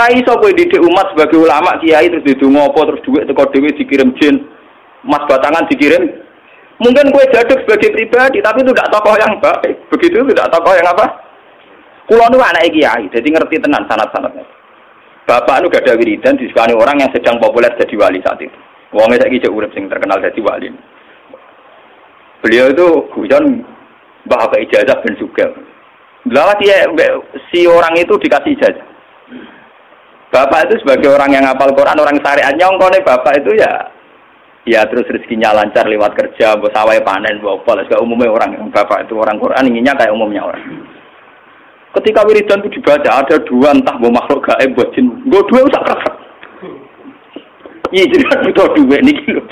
Ora iso kowe didik umat sebagai ulama kiai terus didonga apa terus duit teko dhewe dikirim jin. Mas batangan dikirim. Mungkin kue jaduk sebagai pribadi, tapi itu tidak tokoh yang baik. Begitu tidak tokoh yang apa? Kulo nu anak kiai, jadi ngerti tenan sanat-sanatnya. Bapak nu gak ada wiridan disukani orang yang sedang populer jadi wali saat itu. Wongnya saya kijak urip sing terkenal jadi wali. Beliau itu hujan bapak ijazah ben juga. Lalu si orang itu dikasih ijazah. Bapak itu sebagai orang yang hafal Quran, orang syariat nyongkone bapak itu ya ya terus rezekinya lancar lewat kerja, bos sawai panen, bopol, segala umumnya orang yang bapak itu orang Quran inginnya kayak umumnya orang. Ketika wiridan itu dibaca ada dua entah mau makhluk gaib buat jin, gue dua usah kerak. Iya jadi kan butuh dua nih gitu.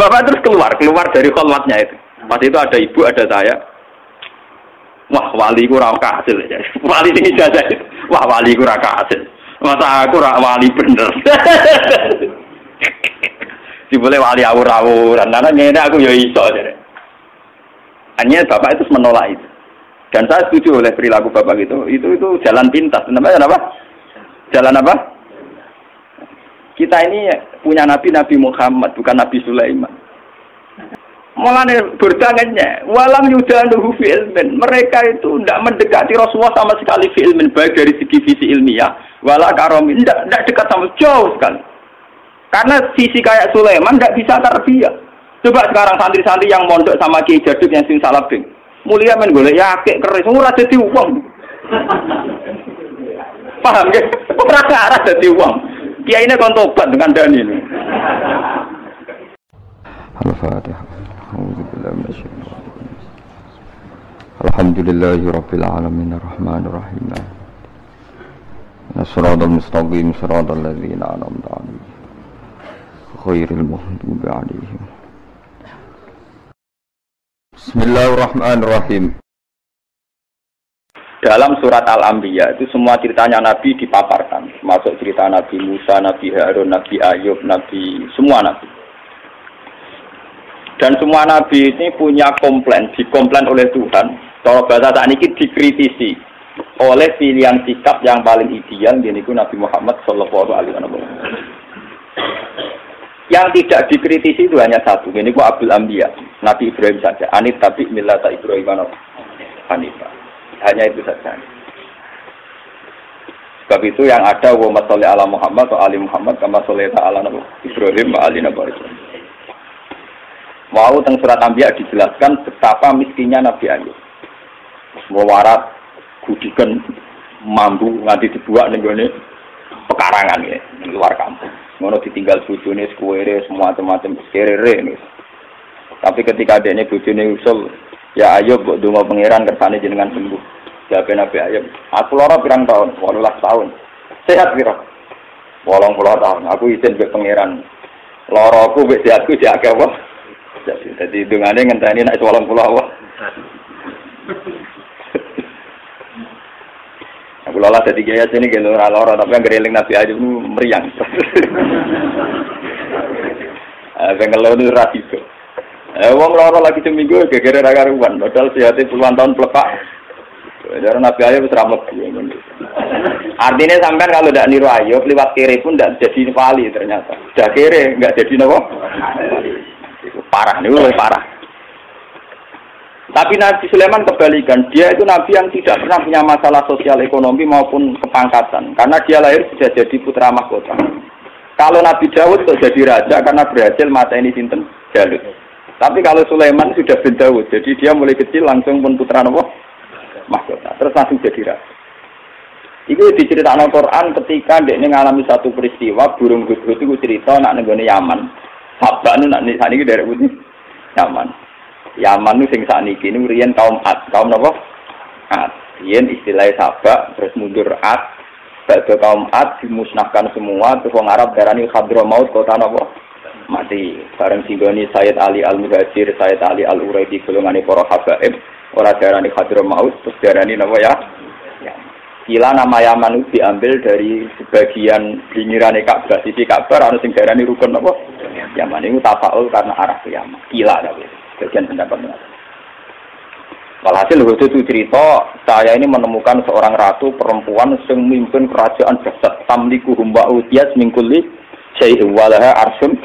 Bapak terus keluar, keluar dari kolmatnya itu. Pas itu ada ibu, ada saya. Wah wali kurang hasil ya. Wali ini jajah. Wah wali kurang hasil. Masa aku rak wali bener. boleh wali awur-awuran. Karena ini aku ya iso. Hanya bapak itu menolak itu. Dan saya setuju oleh perilaku bapak itu. Itu itu jalan pintas. Namanya apa? Jalan apa? Kita ini punya nabi Nabi Muhammad, bukan Nabi Sulaiman. Mulane berdangannya, walam yudanuhu fi ilmin. Mereka itu tidak mendekati Rasulullah sama sekali fi baik dari segi visi ilmiah, wala karomi, tidak, dekat sama jauh sekali. Karena sisi kayak Sulaiman tidak bisa terbiak. Coba sekarang santri-santri yang mondok sama Kiai Jaduk yang sing salabing. Mulia men golek yakek keris, ora dadi uang. Paham ya? Ora dadi uang. Kiai ini kon tobat dengan dani ini. Al-Fatihah. Alhamdulillahi Rabbil Alamin Ar-Rahman Ar-Rahim الصراط المستقيم صراط الذين أنعمت عليهم غير المغضوب عليهم بسم الله الرحمن الرحيم Dalam surat Al-Anbiya itu semua ceritanya Nabi dipaparkan, termasuk cerita Nabi Musa, Nabi Harun, Nabi Ayub, Nabi semua Nabi. Dan semua Nabi ini punya komplain, dikomplain oleh Tuhan. Kalau bahasa saat ini dikritisi oleh pilihan sikap yang paling ideal yaitu Nabi Muhammad Shallallahu Alaihi Wasallam. Yang tidak dikritisi itu hanya satu, ini ku Abdul Ambiya, Nabi Ibrahim saja. Anit tapi milata Ibrahim Hanifah. Hanya itu saja. Sebab itu yang ada wa masalli ala Muhammad wa ali Muhammad kama sholita ala Nabi Ibrahim wa ali Nabi Mau teng surat Ambiya dijelaskan betapa miskinnya Nabi Ayub. Mewarat gudikan mampu nganti dibuat nih gue pekarangan ya di luar kampung. Ngono ditinggal bujune sekuere semua macam-macam serere nih. Tapi ketika adanya bujune usul, ya ayo buat dua pangeran kersane jenengan sembuh. Jawab Nabi Ayub, aku loro pirang tahun, walulah tahun. Sehat piro? Wolong puluh tahun. Aku izin ke pangeran. Loro aku be sehatku jak apa? Jadi, jadi dungane ngenteni nek wolong puluh apa? Aku lola jadi gaya sini gitu ora loro tapi yang gereling Nabi aja meriang. Eh pengen itu rasiko. Eh wong loro lagi seminggu gegere ra karuan, padahal sehatnya puluhan tahun pelepak. Jadi Nabi Ayub wis. Artinya sampai kalau tidak niru Ayub lewat kiri pun tidak jadi wali ternyata. Sudah kiri nggak jadi nopo. Parah nih, parah. Tapi Nabi Sulaiman kebalikan, dia itu Nabi yang tidak pernah punya masalah sosial ekonomi maupun kepangkatan, karena dia lahir sudah jadi putra mahkota. Kalau Nabi Dawud kok jadi raja karena berhasil mata ini sinten Jalut. Tapi kalau Sulaiman sudah bin Dawud, jadi dia mulai kecil langsung pun putra nopo mahkota, terus langsung jadi raja. Itu diceritakan Al-Quran ketika dia mengalami satu peristiwa burung hudhud itu cerita nak nenggone Yaman. Sabak nu nak ini dari putih Yaman. Yaman itu sing sakniki niku riyen kaum Ad, kaum napa? Ad. Riyen istilah sabak terus mundur Ad. Badhe kaum Ad dimusnahkan semua terus wong Arab darani Hadramaut kota napa? Mati. Bareng singgoni Sayyid Ali Al-Muhajir, Sayyid Ali Al-Uraidi golongane para habaib, ora darani Hadramaut terus darani ya? ya. Kila nama Yaman itu diambil dari sebagian pinggiran Ka'bah, sisi Ka'bah, ada sing darani rukun apa? Yaman itu tafaul karena arah ke Yaman. Kila tapi. Bagian pendapat Walhasil waktu itu cerita, saya ini menemukan seorang ratu perempuan yang memimpin kerajaan jasad. Tamliku humba utias mingkuli syai'in walaha arsun.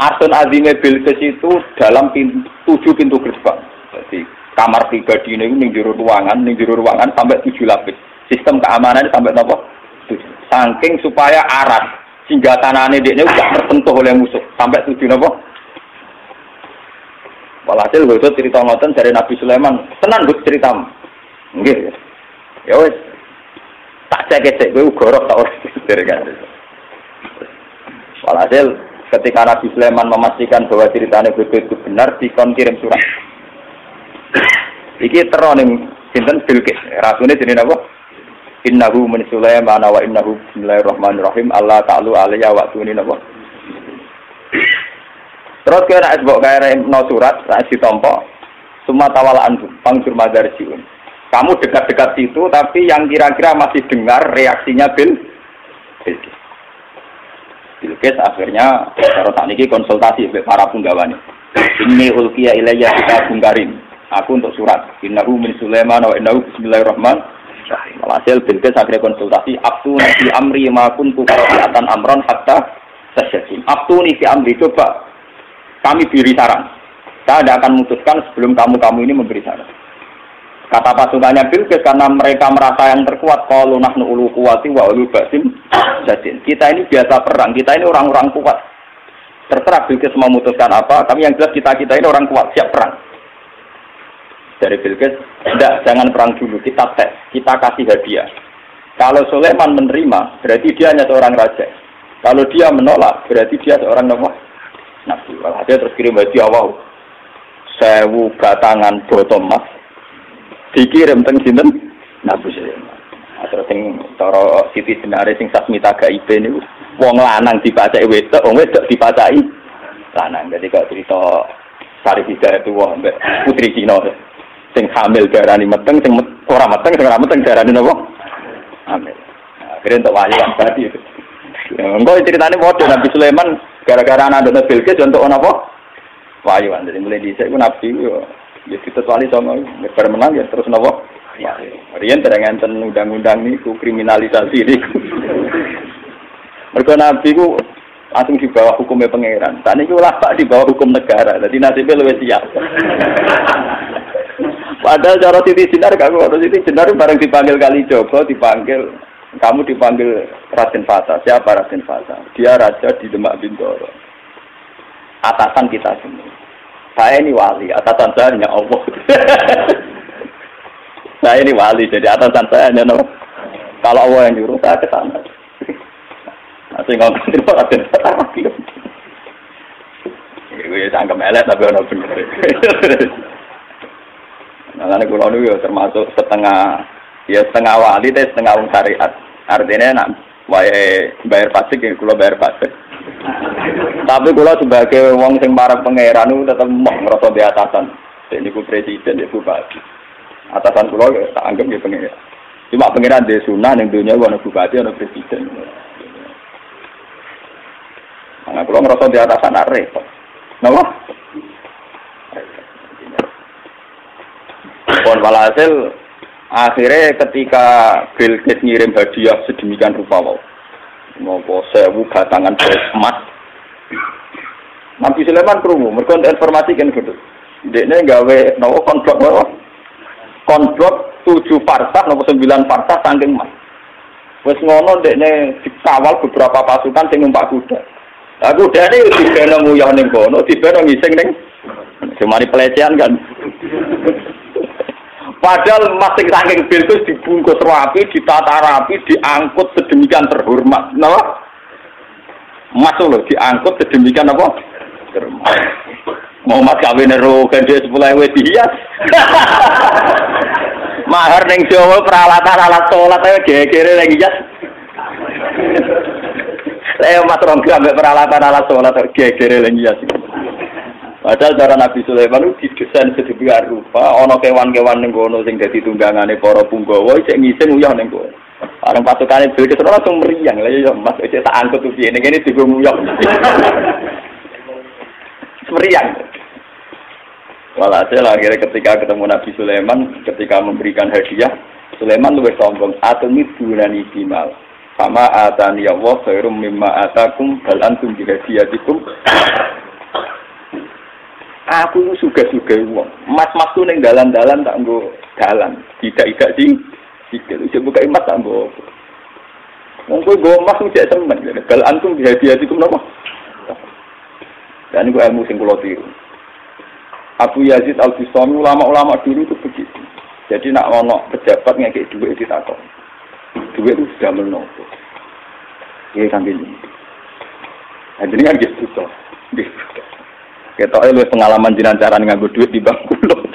Arsun azime Bilqis itu dalam pintu, tujuh pintu gerbang. Jadi kamar pribadi ini ning juru ruangan, ning juru ruangan sampai tujuh lapis. Sistem keamanan sampai? Tujuh. Saking supaya arat sehingga tanahnya dia ini tidak tersentuh oleh musuh sampai tujuh apa? Walhasil gue cerita ngoten dari Nabi Sulaiman, tenan gue cerita, Nggih. Ya wes. Tak cek cek gue gorok tak urus dari kan. Walhasil ketika Nabi Sulaiman memastikan bahwa ceritanya betul itu benar, dikon kirim surat. Iki teroning sinten Bilqis. Rasune jenenge apa? Innahu min Sulaiman wa innahu bismillahirrahmanirrahim. Allah ta'ala alayya wa tuni napa? Terus kira nek mbok kaya no surat, sak ditompo, semua tawala antum, pangkur madarsiun. Kamu dekat-dekat situ, tapi yang kira-kira masih dengar reaksinya Bil Bilqis. Bilqis akhirnya kalau tak niki konsultasi para penggawa ini. Ini ulkiya ilayya kita bungkarin. Aku untuk surat. Innahu min Sulaiman wa innahu bismillahirrahmanirrahim. Hasil Bilqis akhirnya konsultasi. Abtu nabi amri ma kuntu qara'atan amron hatta tasyakin. Abtu fi amri coba kami beri saran. Saya tidak akan memutuskan sebelum kamu-kamu ini memberi saran. Kata pasukannya Bilqis karena mereka merasa yang terkuat kalau nahnu ulu kuwati wa ulu basim jadin. Kita ini biasa perang, kita ini orang-orang kuat. Terserah Bilqis memutuskan apa, kami yang jelas kita kita ini orang kuat, siap perang. Dari Bilqis, tidak, jangan perang dulu, kita tes, kita kasih hadiah. Kalau Sulaiman menerima, berarti dia hanya seorang raja. Kalau dia menolak, berarti dia seorang nomor Nabi. Walhasil terus kirim hadiah wow. Sewu batangan botol mas. Dikirim teng sinten Nabi Sulaiman. Nah, terus sing cara Siti Senare sing Sasmita Gaibe niku wong lanang dipacai wedok, wong wedok dipacai lanang. Jadi kalau cerita Sari Hidayah itu wong putri Cina sing hamil darani meteng, sing ora meteng, sing ora meteng darani napa? Hamil. Nah, akhirnya untuk wahyu tadi itu. Enggak ceritanya bodoh Nabi Sulaiman Gara-gara anak anak Bilqis untuk apa? Wahyu jadi mulai di saya nabi yo ya ditetuali sama bar menang ya terus nopo. Rian terang enten undang-undang ku kriminalisasi ini. Mereka nabi ku langsung di bawah hukumnya pangeran. Tadi ku pak di bawah hukum negara. Jadi nasibnya lebih siap. Padahal cara Siti Sinar kamu harus Siti Sinar bareng dipanggil kali Joko dipanggil kamu dipanggil Raden Fata. Siapa Raden Fata? Dia raja di Demak Bintoro. Atasan kita semua. Saya ini wali, atasan saya hanya Allah. saya ini wali, jadi atasan saya hanya Allah. Kalau Allah yang nyuruh, saya ke sana. Nanti ngomong itu Raden Fata. Gue sangka melet tapi orang bener. Nah, ini kulo ya termasuk setengah ya setengah wali deh setengah wong syariat. Artinya nak wae bayar pajak ya kulo bayar pajak. Tapi kulo sebagai wong sing para pangeran itu tetap mau ngerasa di atasan. Ini ku presiden itu bupati. Atasan kulo ya tak anggap ya pangeran. Cuma pangeran di sunnah yang dunia gua bupati ada presiden. Nah, kalau ngerasa di atasan repot. Kenapa? Pon walhasil Akhirnya ketika Bill Gates ngirim hadiah sedemikian rupa wow. Ngopo sewu batangan emas. Nabi Sulaiman krungu, mereka informasi kan gitu. Dekne gawe nopo konblok nopo konblok tujuh parsak nopo sembilan parsak saking emas. Wes ngono dekne dikawal beberapa pasukan sing numpak kuda. Lah kudane yo dibeno nguyah ning kono, dibeno ngising ning Semari pelecehan kan. Padahal masing saking Bilqis dibungkus rapi, ditata rapi, diangkut sedemikian terhormat. Nah, masuk loh, diangkut sedemikian apa? Terhormat. Mau mas kawin ero dia sepuluh ewe dihias. Mahar neng Jawa peralatan alat sholat ayo gegere lagi hias. Saya mas rongga peralatan alat sholat gegere lagi hias. Padahal cara Nabi Sulaiman itu didesain sedemikian rupa, ono kewan-kewan ning kono sing dadi tunggangane para punggawa isih ngising uyah ning kono. Orang pasukane dhewe terus langsung meriang. Lah ya Mas wis tak angkut tuh ning kene digo uyah. meriang. Walhasil akhirnya ketika ketemu Nabi Sulaiman, ketika memberikan hadiah, Sulaiman lebih sombong. Atumi bunani bimal. Sama atani Allah khairum mimma atakum bal antum. Aku suga-suga uang. Mas-mas tuh neng dalan-dalan tak nggo dalan. Tidak-tidak sih. Sikil bisa buka emas tak nggo. Wong kowe nggo emas cek semen. Bal antum bihadiyatikum napa? Dan itu ilmu sing kula tiru. Abu Yazid Al Bistami ulama-ulama dulu itu begitu. Jadi nak ono pejabat ngekek duit di takut. Duit itu sudah menopo. Iya kan ini. Nah, jadi kan gitu toh. Kita lu pengalaman jinan cara nganggo duit di bank kulo.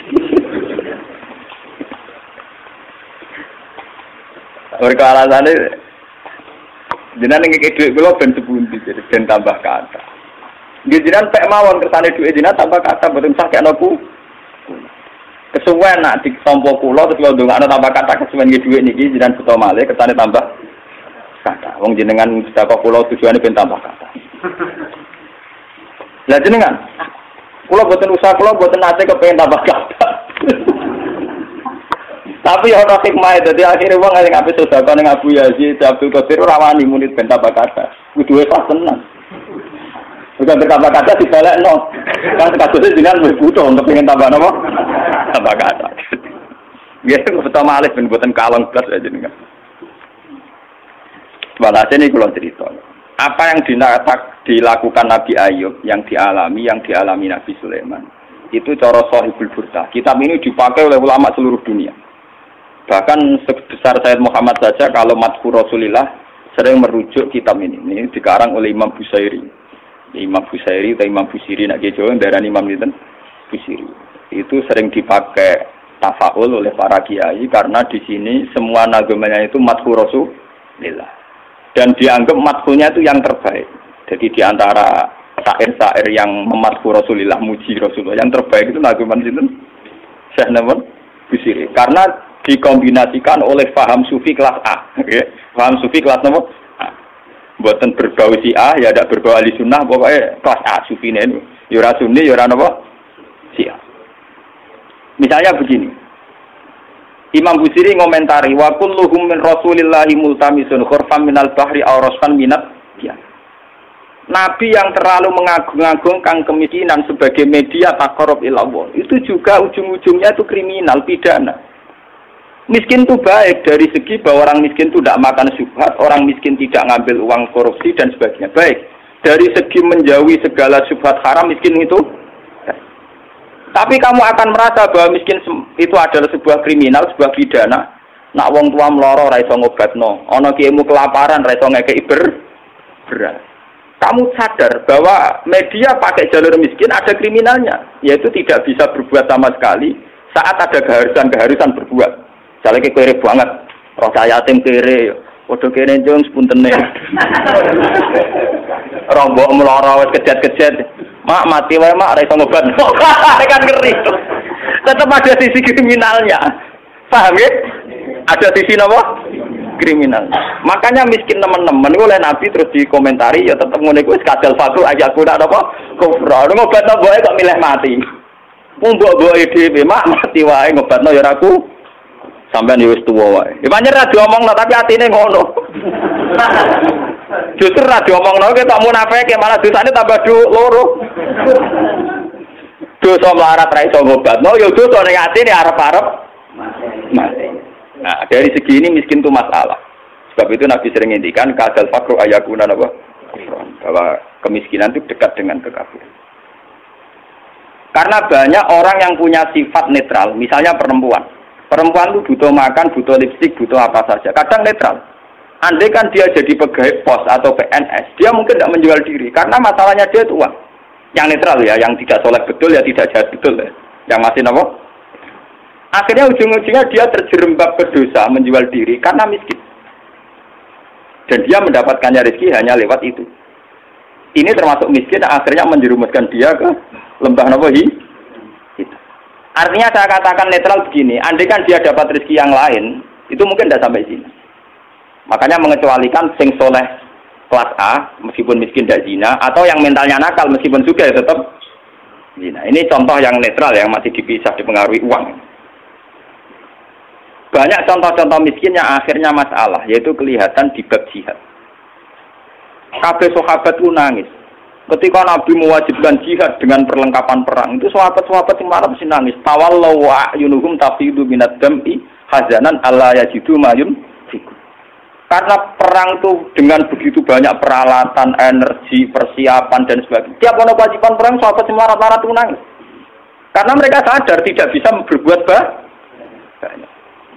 Mereka jinan ngekek duit kulo ben sepundi jadi ben tambah kata. Dia jinan pek mawon kersane duit jinan tambah kata betul sakit aku. Kesuwen nak di tompo pulau terus lo dong tambah kata kesuwen gitu duit jinan betul malih kersane tambah kata. Wong jenengan sedekah pulau tujuannya ben tambah kata. Lah jenengan Kulo boten usaha kulo boten nate kepengen tambah kata. Tapi ya ono hikmah dadi akhire wong sing apik sedekah ning Abu Yazid Abdul Qadir ora wani muni ben tambah kata. Kudu pas tenan. Bukan berkata-kata dibalik no. Kan kasusnya jenengan wis butuh untuk pengen tambah nopo? Tambah kata. Ya, pertama alih ben buatan kalong belas aja nih. Walhasil ini kalau cerita. Apa yang dilakukan Nabi Ayub, yang dialami, yang dialami Nabi Sulaiman, itu cara sahibul burda. Kitab ini dipakai oleh ulama seluruh dunia. Bahkan sebesar Sayyid Muhammad saja, kalau Matku Rasulillah sering merujuk kitab ini. Ini dikarang oleh Imam Busairi. Imam Busairi atau Imam Busiri nak Jawa darah Imam itu Busiri itu sering dipakai tafaul oleh para kiai karena di sini semua nagamanya itu mathu rasulillah dan dianggap mathunya itu yang terbaik. Jadi di antara syair-syair yang memathu rasulillah muji rasulullah yang terbaik itu nagaman itu Syekh Namun Busiri. Karena dikombinasikan oleh faham sufi kelas A faham sufi kelas nomor buatan berbau si A ya ada berbau ahli sunnah pokoknya kelas A sufi ini yura ya sunni yura apa? Si A misalnya begini Imam Busiri ngomentari wa kulluhum min rasulillahi multamisun khurfam minal bahri aw minat ya. Nabi yang terlalu mengagung-agungkan kemiskinan sebagai media takorup ilallah itu juga ujung-ujungnya itu kriminal pidana Miskin itu baik dari segi bahwa orang miskin itu tidak makan subhat, orang miskin tidak ngambil uang korupsi dan sebagainya. Baik. Dari segi menjauhi segala subhat haram, miskin itu tapi kamu akan merasa bahwa miskin itu adalah sebuah kriminal, sebuah pidana. Nak wong tua meloro ra iso ngobatno, ana kiaimu kelaparan ra iso ngekeki ber beras. Kamu sadar bahwa media pakai jalur miskin ada kriminalnya, yaitu tidak bisa berbuat sama sekali saat ada keharusan-keharusan berbuat. Misalnya kere banget, rasa yatim kere, Waduh kene jong sepuntene. Rombok meloro wis kejet-kejet. Mak mati wae mak ora iso ngobat. kan ngeri. Tetap ada sisi kriminalnya. Paham ya? Ada sisi napa? Kriminal. Makanya miskin teman-teman oleh Nabi terus dikomentari ya tetap ngene kuwi kadal fatu aku ndak apa kufra. Ngobat boe kok milih mati. Wong mbok-mboke dhewe mak mati wae ngobatno ya aku Sampai wis tuwa wae. Ya pancen ra diomongno tapi atine ngono. Justru ra diomongno ke tak munafike malah dosane tambah du loro. Dosa melarat ra iso ngobatno ya dosa ning atine arep-arep mati. Nah, dari segi ini miskin itu masalah. Sebab itu Nabi sering ngendikan kadal fakru ayakuna apa? Bahwa kemiskinan itu dekat dengan kekafiran. Karena banyak orang yang punya sifat netral, misalnya perempuan Perempuan itu butuh makan, butuh lipstik, butuh apa saja. Kadang netral. Andai kan dia jadi pegawai pos atau PNS, dia mungkin tidak menjual diri. Karena masalahnya dia itu uang. Yang netral ya, yang tidak soleh betul ya tidak jahat betul ya. Yang masih nopo. Akhirnya ujung-ujungnya dia terjerembab berdosa menjual diri karena miskin. Dan dia mendapatkannya rezeki hanya lewat itu. Ini termasuk miskin akhirnya menjerumuskan dia ke lembah nopo hi Artinya saya katakan netral begini, andai kan dia dapat rezeki yang lain, itu mungkin tidak sampai sini. Makanya mengecualikan sing soleh kelas A, meskipun miskin tidak zina, atau yang mentalnya nakal, meskipun juga ya tetap zina. ini contoh yang netral yang masih dipisah dipengaruhi uang. Banyak contoh-contoh miskin yang akhirnya masalah, yaitu kelihatan di bab jihad. Kabeh sahabat itu nangis. Ketika Nabi mewajibkan jihad dengan perlengkapan perang, itu sahabat-sahabat yang marah mesti nangis. Tawallahu wa yunuhum tafidu minat dam'i hazanan alla yajidu mayun karena perang itu dengan begitu banyak peralatan, energi, persiapan dan sebagainya. Tiap ono kewajiban perang sahabat semua rata-rata nangis. Karena mereka sadar tidak bisa berbuat banyak.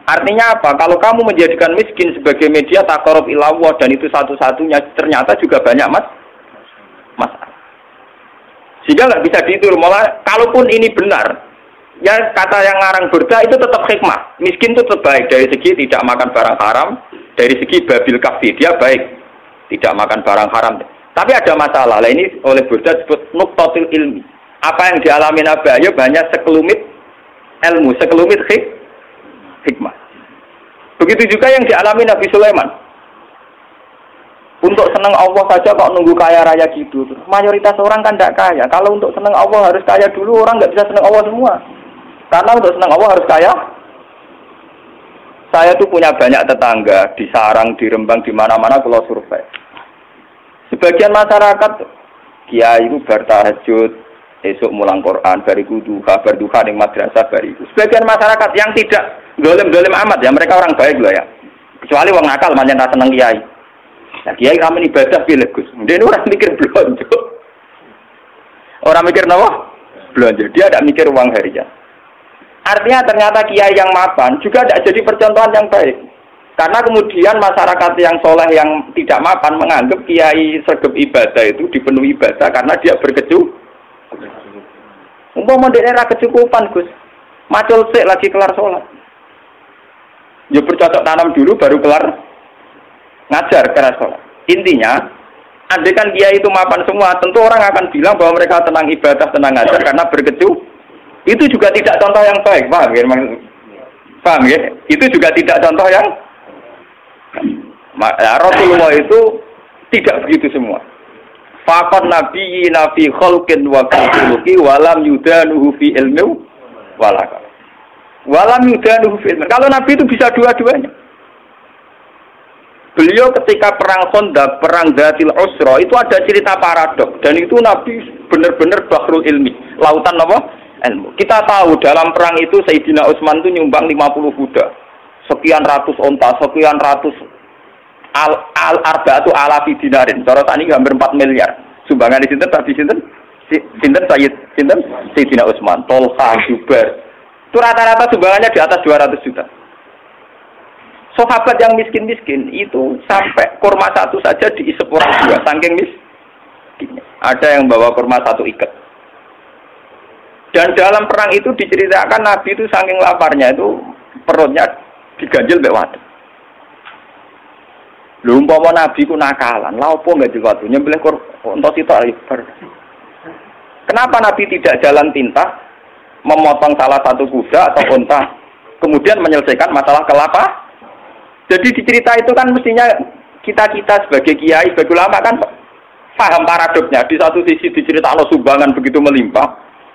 Artinya apa? Kalau kamu menjadikan miskin sebagai media takarub ilawah dan itu satu-satunya ternyata juga banyak mas masalah. Sehingga nggak bisa ditur. Malah kalaupun ini benar, ya kata yang ngarang berda itu tetap hikmah. Miskin itu tetap baik dari segi tidak makan barang haram, dari segi babil kafi dia baik, tidak makan barang haram. Tapi ada masalah. Lah ini oleh Burda disebut nuktotil ilmi. Apa yang dialami Nabi Ayub hanya sekelumit ilmu, sekelumit hik, hikmah. Begitu juga yang dialami Nabi Sulaiman. Untuk senang Allah saja kok nunggu kaya raya gitu. Mayoritas orang kan tidak kaya. Kalau untuk senang Allah harus kaya dulu, orang nggak bisa senang Allah semua. Karena untuk senang Allah harus kaya saya tuh punya banyak tetangga di Sarang, di Rembang, di mana-mana kalau survei. Sebagian masyarakat kiai itu bertahajud, esok mulang Quran, bariku duha, berduha di madrasah bariku. Sebagian masyarakat yang tidak dolim-dolim amat ya, mereka orang baik loh ya. Kecuali orang nakal, manjan tak seneng kiai. Nah, kiai kami ibadah pilih Gus. Dia orang mikir belanja. Orang mikir nawa belanja. Dia tidak mikir uang harian. Artinya ternyata kiai yang mapan juga tidak jadi percontohan yang baik. Karena kemudian masyarakat yang soleh yang tidak mapan menganggap kiai sergap ibadah itu dipenuhi ibadah karena dia berkecu. Umpama daerah kecukupan Gus, macul sik lagi kelar sholat. Ya bercocok tanam dulu baru kelar ngajar keras sholat. Intinya, andai kan kiai itu mapan semua, tentu orang akan bilang bahwa mereka tenang ibadah, tenang ngajar karena berkecu itu juga tidak contoh yang baik, paham ya? Paham ya? Itu juga tidak contoh yang ya, Rasulullah itu tidak begitu semua. Fakot nabi nabi kholkin wa khuluki walam yudanuhu fi ilmu walaka. Walam yudanuhu fi ilmu. Kalau nabi itu bisa dua-duanya. Beliau ketika perang Khandaq, perang Zatil Usra itu ada cerita paradok dan itu Nabi benar-benar bahrul ilmi, lautan apa? Ilmu. Kita tahu dalam perang itu Sayyidina Utsman itu nyumbang 50 kuda. Sekian ratus onta, sekian ratus al, al arba itu ala dinarin. Cara tani hampir 4 miliar. Sumbangan di sini tadi sinten? Sinten Sayyid sinten Sayyidina Utsman, Tolha, Jubair. Itu rata-rata sumbangannya di atas 200 juta. Sahabat yang miskin-miskin itu sampai kurma satu saja diisep orang dua, saking miskin. Ada yang bawa kurma satu ikat. Dan dalam perang itu diceritakan Nabi itu saking laparnya itu perutnya diganjil mbek watu. Lho umpama Nabi ku nakalan, lha opo enggak diwatu nyembelih untuk sitok Kenapa Nabi tidak jalan tinta memotong salah satu kuda atau unta kemudian menyelesaikan masalah kelapa? Jadi dicerita itu kan mestinya kita-kita sebagai kiai, sebagai ulama kan paham paradoksnya. Di satu sisi diceritakan sumbangan begitu melimpah,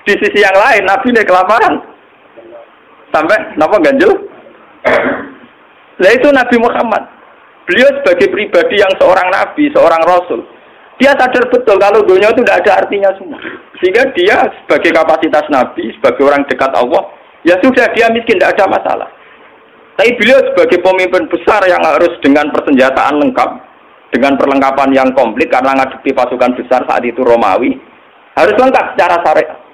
di sisi yang lain Nabi ini kelaparan. Sampai napa ganjil? Nah itu Nabi Muhammad. Beliau sebagai pribadi yang seorang nabi, seorang rasul, dia sadar betul kalau dunia itu tidak ada artinya semua. Sehingga dia sebagai kapasitas nabi, sebagai orang dekat Allah, ya sudah dia miskin tidak ada masalah. Tapi beliau sebagai pemimpin besar yang harus dengan persenjataan lengkap, dengan perlengkapan yang komplit karena ngadepi pasukan besar saat itu Romawi, harus lengkap secara syariat.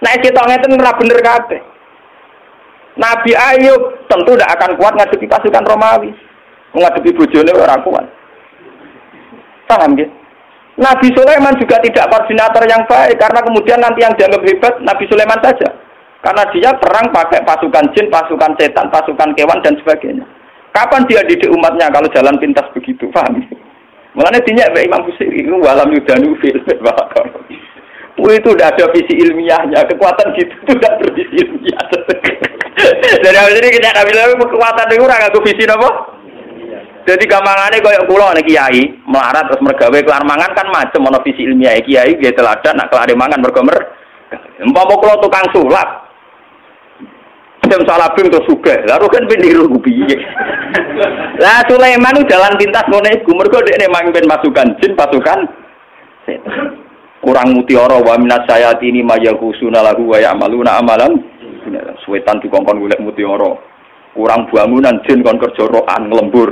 Nah, kita ngeten ora bener kabeh. Nabi Ayub tentu tidak akan kuat ngadepi pasukan Romawi. Menghadapi bojone ora kuat. Paham ya? Nabi Sulaiman juga tidak koordinator yang baik karena kemudian nanti yang dianggap hebat Nabi Sulaiman saja. Karena dia perang pakai pasukan jin, pasukan setan, pasukan kewan dan sebagainya. Kapan dia didik umatnya kalau jalan pintas begitu? Paham? Mulanya dinyak Imam Busiri walam yudanu fil itu udah ada visi ilmiahnya, kekuatan gitu itu udah bervisi ilmiah. Jadi habis ini kita nabi lagi kekuatan itu orang aku visi apa? Jadi gampangannya kayak pulau nih kiai melarat terus mergawe kelar mangan kan macam mana visi ilmiah kiai dia teladan nak kelar mangan bergomer. Umpama kula tukang sulap. Jam salabim terus suge. Lalu kan pendiru piye. Lah Sulaiman jalan pintas ngono iku. Mergo dekne mamimpin pasukan jin, pasukan setan. Kurang mutiara wa minas sayatini mayahusuna lahu wa ya'maluna amalan. Setan dikongkon golek mutiara. Kurang bangunan jin kon kerja rokan nglembur.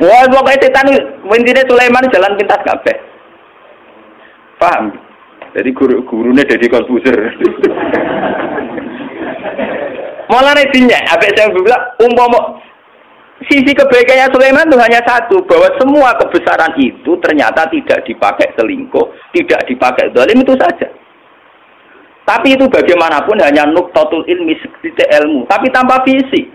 Wah, pokoke setan intine Sulaiman jalan pintas kabeh. Paham? Jadi guru gurunya jadi konfuser. Malah dinyak, apa saya bilang, umpama sisi kebaikannya Sulaiman itu hanya satu, bahwa semua kebesaran itu ternyata tidak dipakai selingkuh, tidak dipakai dolim itu saja. Tapi itu bagaimanapun hanya nuktatul ilmi sedikit ilmu, tapi tanpa visi.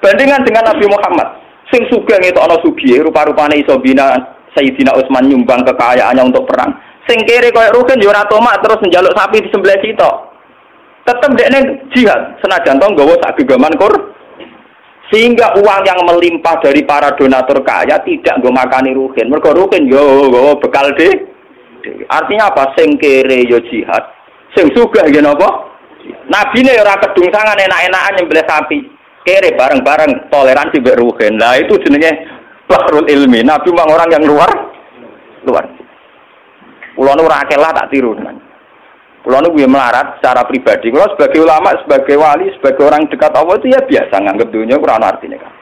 Bandingan dengan Nabi Muhammad, sing sugeng itu ana sugihe rupa-rupane iso bina Sayyidina Utsman nyumbang kekayaannya untuk perang. Sing kiri koyo Rukin yo ora tomak terus njaluk sapi di sebelah situ tetap dekne jihad senajan to nggawa sak gegaman kur sehingga uang yang melimpah dari para donatur kaya tidak gue makani rukin mereka rukin yo gue bekal deh. Artinya apa? Sing kere yo jihad. Sing sugih ya napa? Nabi ne ora kedungsangan enak-enakan nyembelih sapi. Kere bareng-bareng toleransi mbek ruhin lah itu jenenge bahrul ilmi. Nabi memang orang yang luar luar. Pulau nu rakelah tak tiru teman. Kalau gue melarat secara pribadi, kalau sebagai ulama, sebagai wali, sebagai orang dekat Allah itu ya biasa nganggap dunia kurang artinya kan.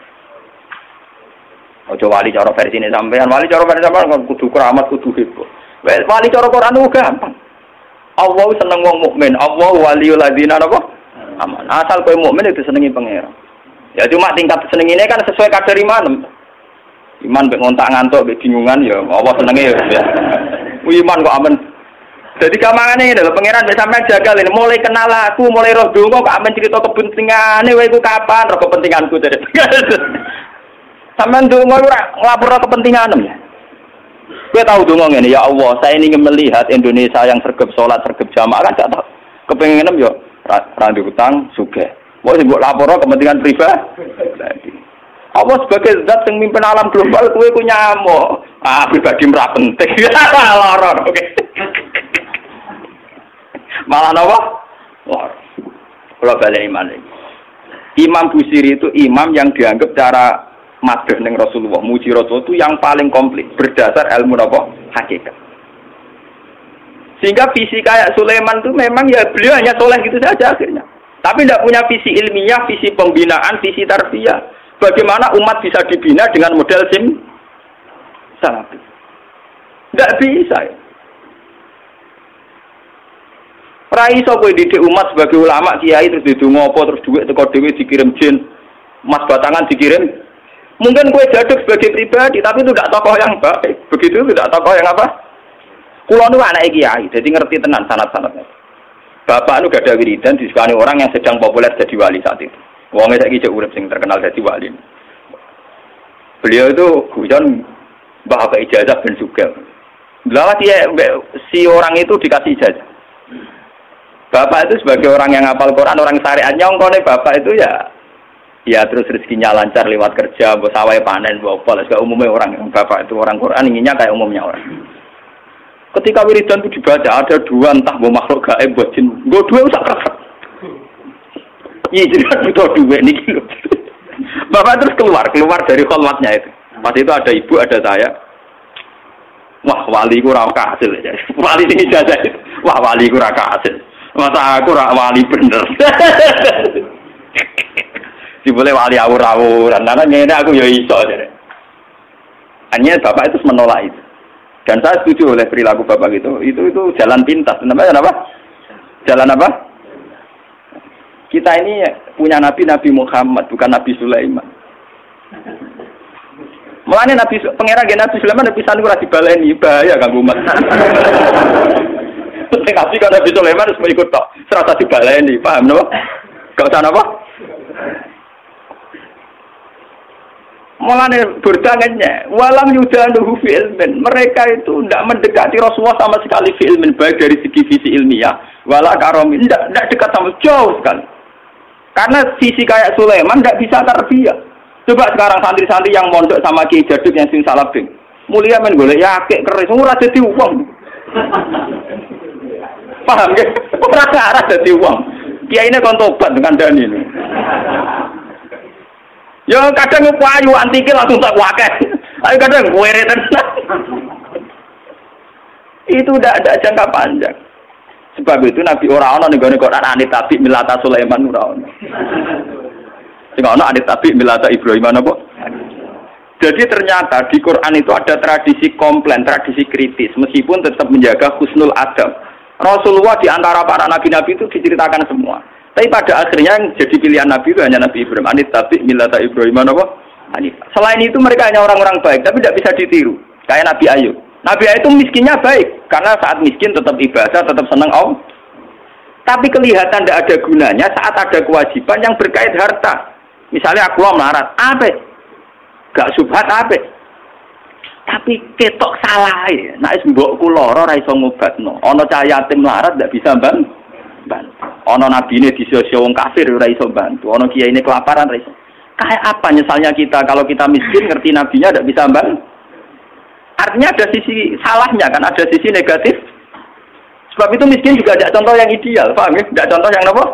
Ojo wali cara versi ini sampean, wali cara versi sampean kudu keramat, kudu heboh. Wali cara Quran itu gampang. Allah seneng wong mukmin, Allah waliul ladina apa? Aman. Asal kowe mukmin itu senengi pangeran. Ya cuma tingkat seneng ini kan sesuai kadar iman. Iman mbek ngontak ngantuk, bingungan ya Allah senenge ya. Iman kok aman jadi kamangane ini lho pangeran bisa sampean jagal ini mulai kenal aku, mulai roh donga kok amen cerita kepentingane wae iku kapan roh kepentinganku dari. sampean donga ora nglapor kepentinganem. Gue tahu donga ngene ya Allah, saya ingin melihat Indonesia yang sergap sholat, sergap jamaah kan gak tahu. Kepengenem yo ra utang sugih. Mau sing mbok lapor kepentingan pribadi. Allah sebagai zat yang mimpin alam global, kue ku nyamuk. Ah, pribadi merah penting. Loror, oke. Malah napa? Wah. Kalau balik iman ini. Imam Busiri itu imam yang dianggap cara madhah ning Rasulullah, muji Rasulullah itu yang paling komplit berdasar ilmu napa? Hakikat. Sehingga visi kayak Sulaiman itu memang ya beliau hanya soleh gitu saja akhirnya. Tapi tidak punya visi ilmiah, visi pembinaan, visi tarbiyah. Bagaimana umat bisa dibina dengan model sim salafi. Tidak bisa ya. Rai iso kowe didik umat sebagai ulama kiai terus didungo apa terus duit teko dhewe dikirim jin. Mas batangan dikirim. Mungkin kue jaduk sebagai pribadi tapi itu tidak tokoh yang baik. Begitu tidak tokoh yang apa? Kulo nu anak kiai, jadi ngerti tenan sanat-sanatnya. Bapak nu gak ada wiridan disukani orang yang sedang populer jadi wali saat itu. Wongnya saya kijak urip sing terkenal jadi wali. Beliau itu hujan bapak ijazah dan juga. Lalu si orang itu dikasih ijazah. Bapak itu sebagai orang yang hafal Quran, orang syariat nyongkone bapak itu ya ya terus rezekinya lancar lewat kerja, bos sawai panen, bos poles kayak umumnya orang yang bapak itu orang Quran inginnya kayak umumnya orang. Ketika wiridan itu dibaca ada dua entah mau makhluk gaib buat jin, gue dua usah kerasa. Iya jadi kan butuh dua nih gitu. Bapak terus keluar, keluar dari kolmatnya itu. Pas itu ada ibu, ada saya. Wah wali kurang hasil ya. Wali ini jajah. Wah wali kurang hasil. Masa aku rak wali bener. Si boleh wali awur-awuran. Karena ini aku ya iso. Hanya bapak itu menolak itu. Dan saya setuju oleh perilaku bapak itu. Itu itu jalan pintas. Namanya apa? Jalan apa? Kita ini punya nabi Nabi Muhammad, bukan Nabi Sulaiman. Mulanya Nabi pangeran Nabi Sulaiman Nabi Sanu ora dibaleni bahaya kanggo umat. Sing kasih kan Nabi Sulaiman harus mengikut tok. Serasa dibaleni, paham napa? Gak usah napa? Mulane bertanya, walam yudanuhu fi ilmin. Mereka itu tidak mendekati Rasulullah sama sekali fi ilmin, baik dari segi visi ilmiah, wala karomi, tidak, tidak dekat sama jauh sekali. Karena visi kayak Sulaiman tidak bisa terbiak. Coba sekarang santri-santri yang mondok sama Kiai Jaduk yang sing salabing. Mulia men golek yakek keris, ora dadi uang. Paham ya? Ora arah dadi wong. Kiai ini kon tobat dengan dani ini. Ya kadang payu antike langsung tak wakil. Ayo kadang gue tenan. Itu udah ada jangka panjang. Sebab itu Nabi ora ana ning gone anit tapi milata Sulaiman ora ana. Sing ana tapi milata Ibrahim apa? Jadi ternyata di Quran itu ada tradisi komplain, tradisi kritis, meskipun tetap menjaga husnul adab. Rasulullah di antara para nabi-nabi itu diceritakan semua. Tapi pada akhirnya yang jadi pilihan Nabi itu hanya Nabi Ibrahim. Anit tapi milata Ibrahim apa? Selain itu mereka hanya orang-orang baik, tapi tidak bisa ditiru. Kayak Nabi Ayub. Nabi Ayub itu miskinnya baik, karena saat miskin tetap ibadah, tetap senang om. Tapi kelihatan tidak ada gunanya saat ada kewajiban yang berkait harta. Misalnya aku melarat, apa? Gak subhat apa? Tapi ketok salah ya. Nah, mbokku lara ora iso ngobatno. Ana cahaya yatim melarat tidak bisa bantu. Ono nabi ini di wong kafir ora iso bantu. Ono kiai ini kelaparan ora iso. Kayak apa misalnya kita kalau kita miskin ngerti nabinya tidak bisa bantu. Artinya ada sisi salahnya kan, ada sisi negatif. Sebab itu miskin juga ada contoh yang ideal, paham ya? Tidak contoh yang apa?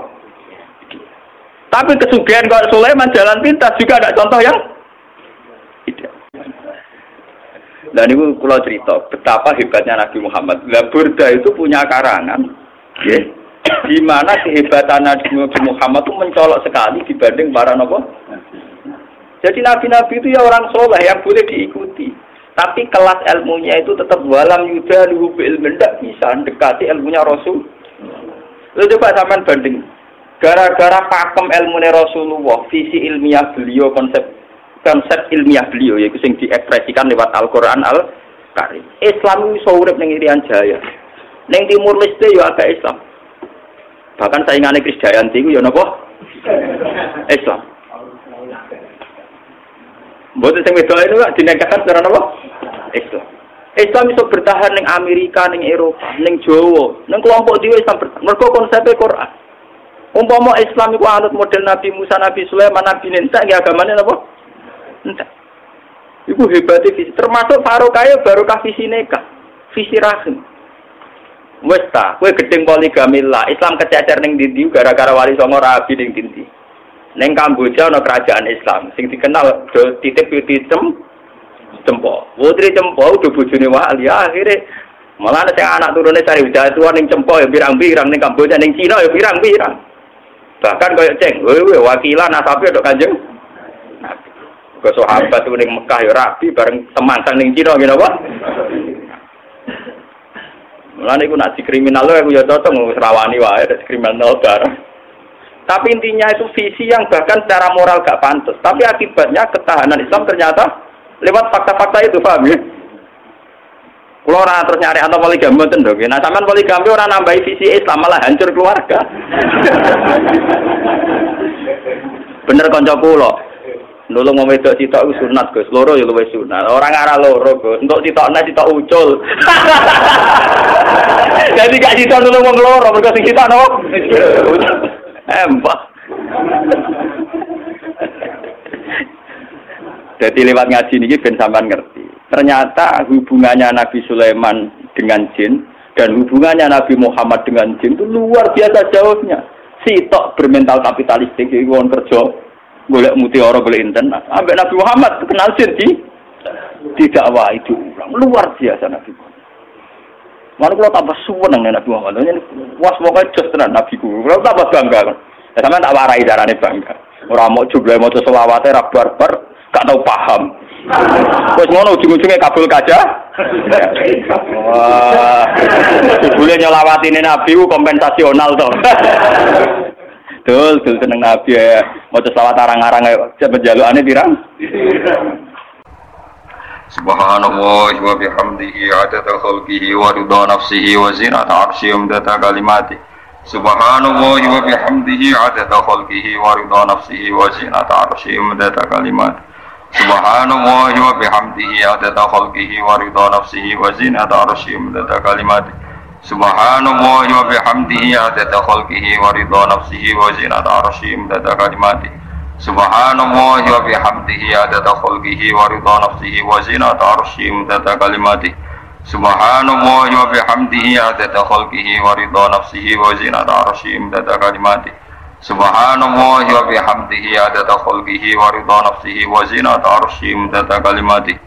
Tapi kesugihan kalau Sulaiman jalan pintas juga ada contoh yang ideal. Dan itu kalau cerita betapa hebatnya Nabi Muhammad. Lah Burda itu punya karangan, ya, di mana kehebatan Nabi Muhammad itu mencolok sekali dibanding para nabi. Jadi nabi-nabi itu ya orang soleh yang boleh diikuti. Tapi kelas ilmunya itu tetap walam yuda luhu ilmu tidak bisa dekati ilmunya Rasul. Lu coba sampean banding. Gara-gara pakem ilmunya Rasulullah, visi ilmiah beliau, konsep konsep ilmiah beliau yaitu yang diekspresikan lewat Al-Qur'an Al-Karim. Islam itu urip ning Irian Jaya. Ning Timur Leste ya agak Islam. Bahkan saingannya Kris Dayanti itu ya nopo Islam. Buat sing wedok itu di dinegasikan secara nopo Islam. Islam itu bertahan ning Amerika, ning Eropa, ning Jawa, ning kelompok dhewe Islam bertahan. Mergo konsepnya Quran. Umpama Islam itu anut model Nabi Musa, Nabi Sulaiman, Nabi Ninsa, ya agamanya apa? Entah. Iku hebatnya visi. Termasuk Farokaya baru visi nikah, visi rahim. Wes ta, kowe gedeng poligami lah. Islam kececer ning ndi gara-gara wali songo rabi ning ndi. Ning Kamboja ana kerajaan Islam sing dikenal do titip pitem cempo. Putri cempo udah bojone wali akhirnya malah yang anak turunnya cari udah tua ning cempo ya pirang-pirang ning Kamboja ning Cina ya pirang-pirang. Bahkan kaya ceng, wewe wakilan asapi ada kanjeng. Ke sahabat tuh ning Mekah ya rabi bareng semangsang ning Cina gitu apa? Mulane iku nak kriminal aku ya cocok wis rawani wae kriminal bareng. Tapi intinya itu visi yang bahkan secara moral gak pantas. Tapi akibatnya ketahanan Islam ternyata lewat fakta-fakta itu, paham ya? Kalau orang terus nyari atau poligami itu dong. Nah, sampean poligami orang nambahi visi Islam malah hancur keluarga. Bener konco kulo. Dulu mau wedok sitok iku sunat, Gus. Loro ya luwih sunat. Orang arah loro, Gus. Untuk sitokna sitok ucul. Jadi gak sitok dulu wong loro, mergo sing sitok no. Empah. Jadi lewat ngaji ini ben sampean ngerti. Ternyata hubungannya Nabi Sulaiman dengan jin dan hubungannya Nabi Muhammad dengan jin itu luar biasa jauhnya. Sitok bermental kapitalistik, jadi kerja golek mutiara golek internet ambek Nabi Muhammad kenal jin tidak wah itu orang luar biasa Nabi Muhammad. Mana kalau tambah suweneng Nabi Muhammad? Ini was pokoknya tenan Nabi ku. Kalau tambah bangga kan. Ya sama tak warai carane bangga. Orang mau juga mau selawatnya rak barbar gak tau paham. Wes ngono ujung-ujungnya kabul kaca. Wah. Jebule nyelawatine Nabi kompensasional to. Dul, dul seneng Nabi ya. Mau selawat arang-arang ya penjalukane pirang? Subhanallah wa bihamdihi adada khalqihi wa ridha nafsihi wa zinata arsyihi umdata kalimati. Subhanallah wa bihamdihi adada khalqihi wa ridha nafsihi wa zinata arsyihi umdata kalimati. Subhanallah wa bihamdihi adada khalqihi wa ridha nafsihi wa zinata arsyihi umdata kalimati. Subhanallah wa bihamdihi adada khalqihi wa ridha nafsihi wa zinata arsyihi umdata kalimati. Subhanallah wa bihamdihi adada khalqihi wa ridha nafsihi wa zinata arsyihi umdata kalimati. Subhanallah wa bihamdihi adada khalqihi wa ridha nafsihi wa zinata arsyih imdada kalimati Subhanallah wa bihamdihi adada khalqihi wa ridha nafsihi wa zinata arsyih imdada kalimati